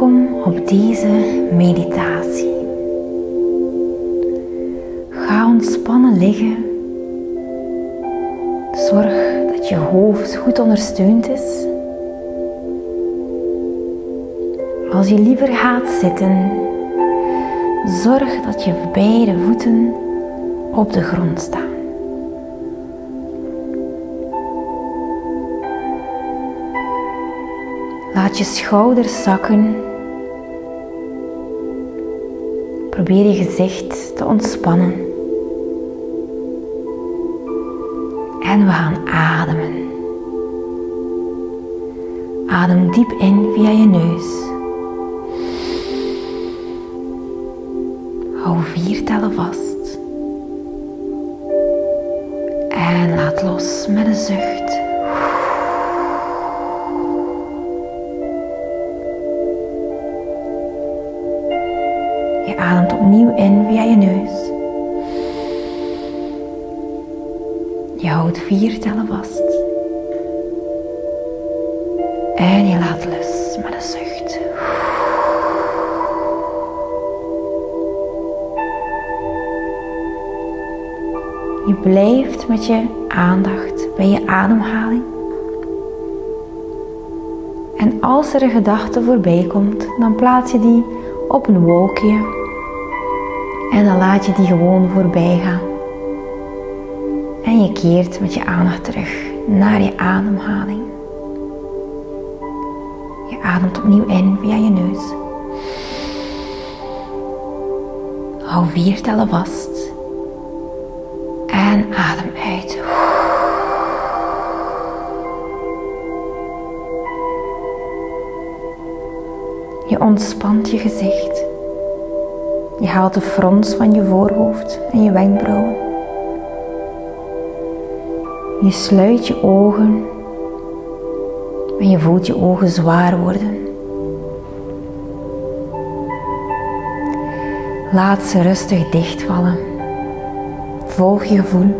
Welkom op deze meditatie. Ga ontspannen liggen. Zorg dat je hoofd goed ondersteund is. Als je liever gaat zitten, zorg dat je beide voeten op de grond staan. Laat je schouders zakken. Probeer je gezicht te ontspannen. En we gaan ademen. Adem diep in via je neus. Hou vier tellen vast. En laat los met een zucht. Ademt opnieuw in via je neus. Je houdt vier tellen vast. En je laat los met een zucht. Je blijft met je aandacht bij je ademhaling. En als er een gedachte voorbij komt, dan plaats je die op een wolkje en dan laat je die gewoon voorbij gaan. En je keert met je aandacht terug naar je ademhaling. Je ademt opnieuw in via je neus. Hou vier tellen vast. En adem uit. Je ontspant je gezicht. Je haalt de frons van je voorhoofd en je wenkbrauwen. Je sluit je ogen en je voelt je ogen zwaar worden. Laat ze rustig dichtvallen. Volg je gevoel.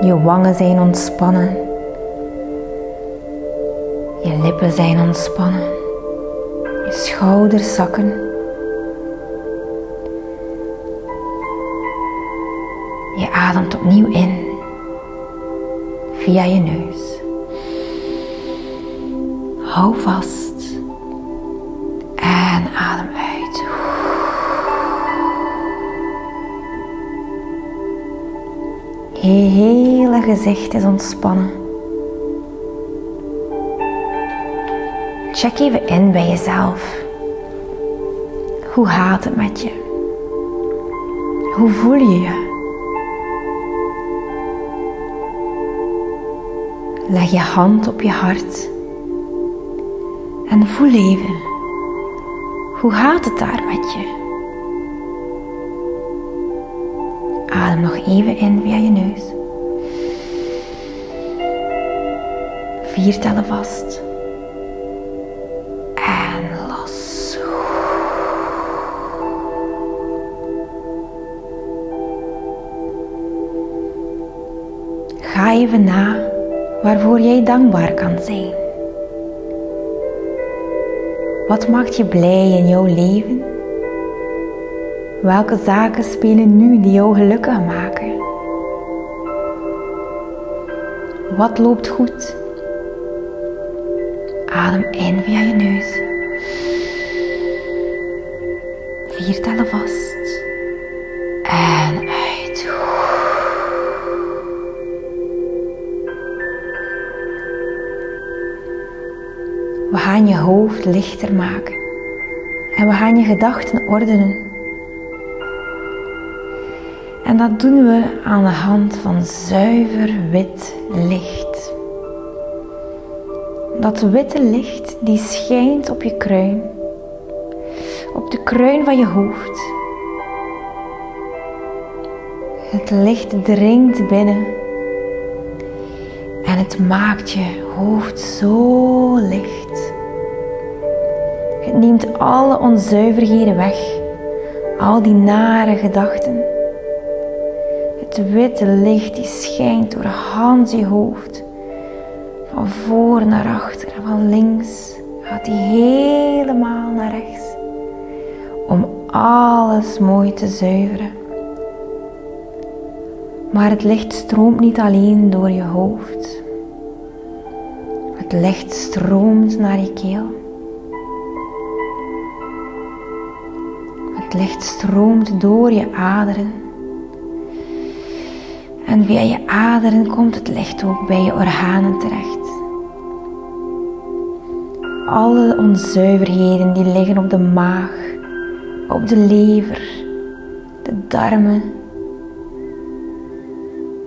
Je wangen zijn ontspannen. Je lippen zijn ontspannen. Je schouders zakken. Je ademt opnieuw in via je neus. Hou vast en adem uit. Je hele gezicht is ontspannen. Check even in bij jezelf. Hoe gaat het met je? Hoe voel je je? Leg je hand op je hart en voel even. Hoe gaat het daar met je? Adem nog even in via je neus. Vier tellen vast. En los. Ga even na waarvoor jij dankbaar kan zijn. Wat maakt je blij in jouw leven? Welke zaken spelen nu die jou gelukkig maken? Wat loopt goed? Adem in via je neus. Vier tellen vast. En gaan je hoofd lichter maken. En we gaan je gedachten ordenen. En dat doen we aan de hand van zuiver wit licht. Dat witte licht die schijnt op je kruin, op de kruin van je hoofd. Het licht dringt binnen en het maakt je hoofd zo licht. Neemt alle onzuiverheden weg, al die nare gedachten. Het witte licht die schijnt door Hans je hoofd, van voor naar achter, van links gaat die helemaal naar rechts. Om alles mooi te zuiveren. Maar het licht stroomt niet alleen door je hoofd. Het licht stroomt naar je keel. Het licht stroomt door je aderen. En via je aderen komt het licht ook bij je organen terecht. Alle onzuiverheden die liggen op de maag, op de lever, de darmen,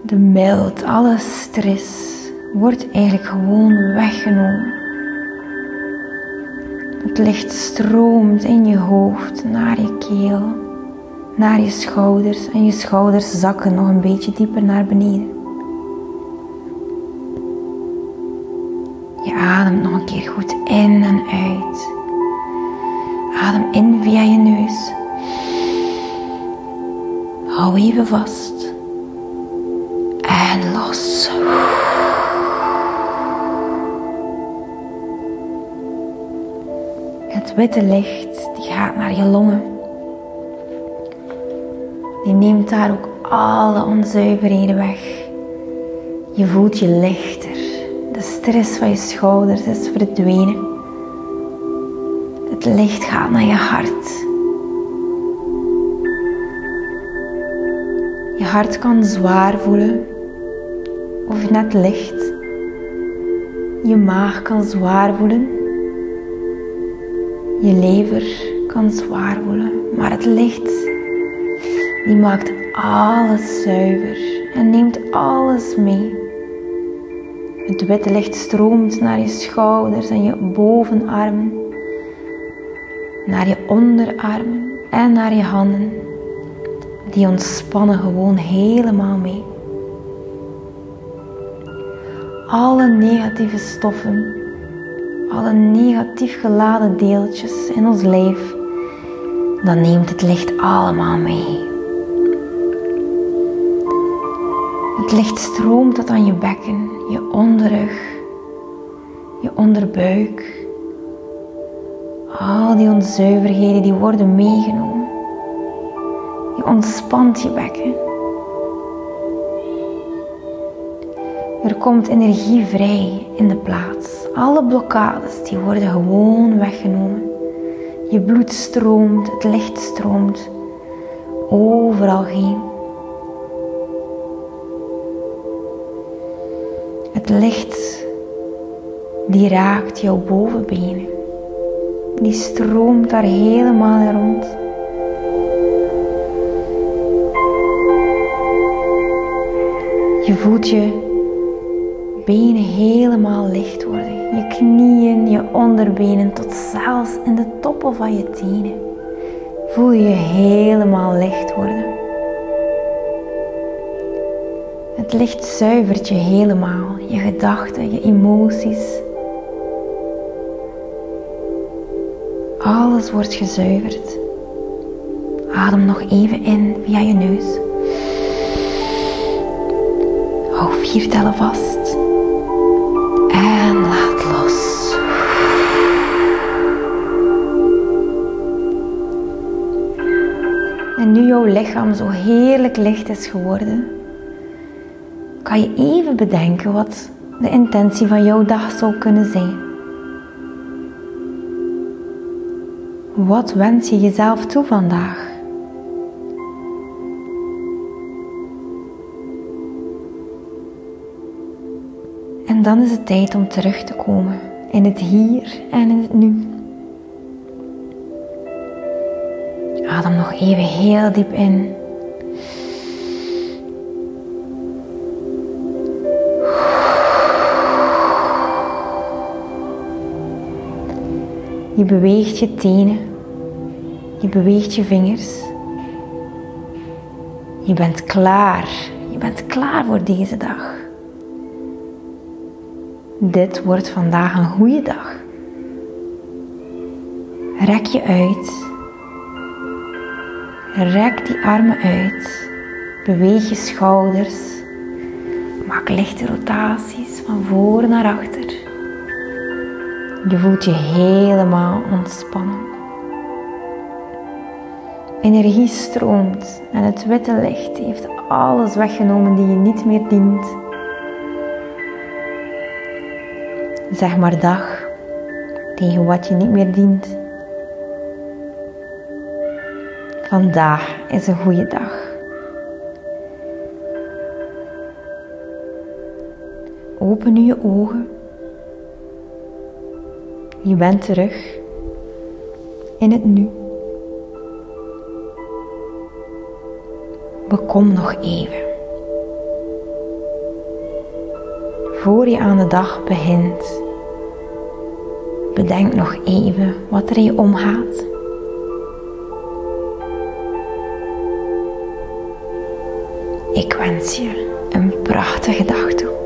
de mild, alle stress wordt eigenlijk gewoon weggenomen. Licht stroomt in je hoofd naar je keel, naar je schouders en je schouders zakken nog een beetje dieper naar beneden. Je ademt nog een keer goed in en uit. Adem in via je neus. Hou even vast. En los. Het witte licht die gaat naar je longen. Die neemt daar ook alle onzuiverheden weg. Je voelt je lichter. De stress van je schouders is verdwenen. Het licht gaat naar je hart. Je hart kan zwaar voelen of net licht. Je maag kan zwaar voelen. Je lever kan zwaar voelen, maar het licht die maakt alles zuiver en neemt alles mee. Het witte licht stroomt naar je schouders en je bovenarmen, naar je onderarmen en naar je handen. Die ontspannen gewoon helemaal mee. Alle negatieve stoffen, alle negatief geladen deeltjes in ons lijf, dan neemt het licht allemaal mee. Het licht stroomt tot aan je bekken, je onderrug, je onderbuik. Al die onzuiverheden die worden meegenomen. Je ontspant je bekken. Er komt energie vrij in de plaats. Alle blokkades die worden gewoon weggenomen. Je bloed stroomt, het licht stroomt overal heen. Het licht die raakt jouw bovenbenen. Die stroomt daar helemaal rond. Je voelt je benen helemaal licht worden. Je knieën, je onderbenen tot zelfs in de toppen van je tenen. Voel je helemaal licht worden. Het licht zuivert je helemaal, je gedachten, je emoties. Alles wordt gezuiverd. Adem nog even in via je neus. Hou vier tellen vast. En nu jouw lichaam zo heerlijk licht is geworden, kan je even bedenken wat de intentie van jouw dag zou kunnen zijn. Wat wens je jezelf toe vandaag? En dan is het tijd om terug te komen in het hier en in het nu. Adem nog even heel diep in. Je beweegt je tenen. Je beweegt je vingers. Je bent klaar. Je bent klaar voor deze dag. Dit wordt vandaag een goede dag. Rek je uit. Rek die armen uit. Beweeg je schouders. Maak lichte rotaties van voor naar achter. Je voelt je helemaal ontspannen. Energie stroomt en het witte licht heeft alles weggenomen die je niet meer dient. Zeg maar dag tegen wat je niet meer dient. Vandaag is een goede dag. Open nu je ogen. Je bent terug in het nu. Bekom nog even. Voor je aan de dag begint, bedenk nog even wat er in je omgaat. Ik wens je een prachtige dag toe.